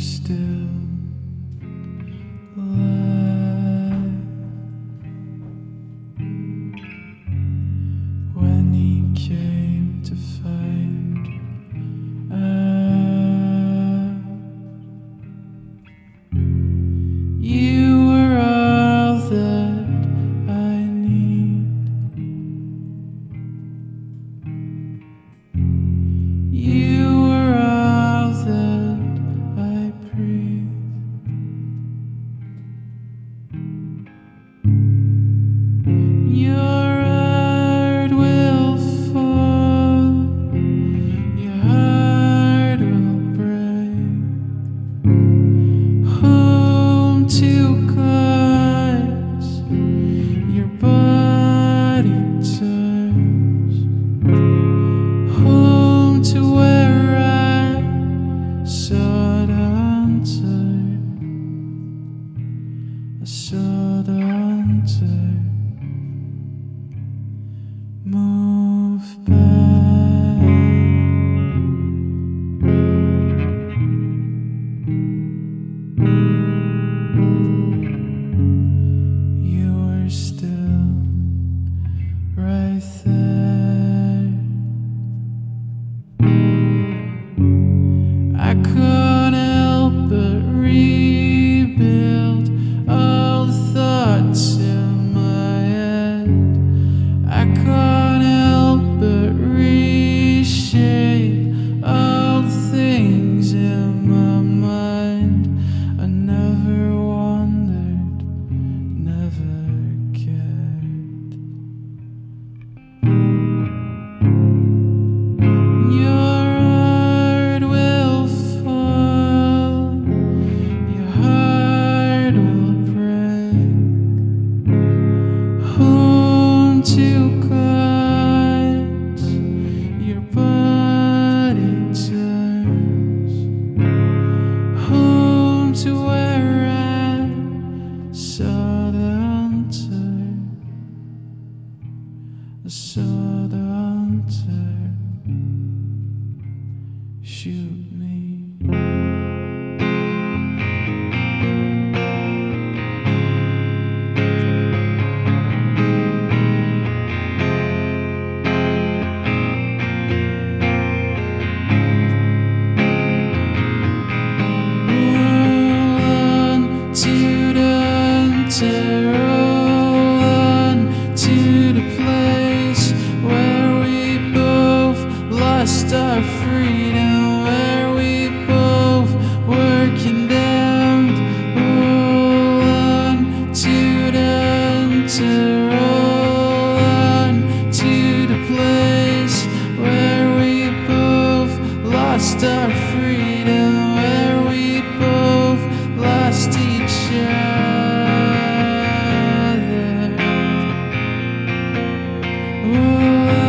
still. kisses. home to cut your body home to where I saw the hunter I saw the shoot me. Mm.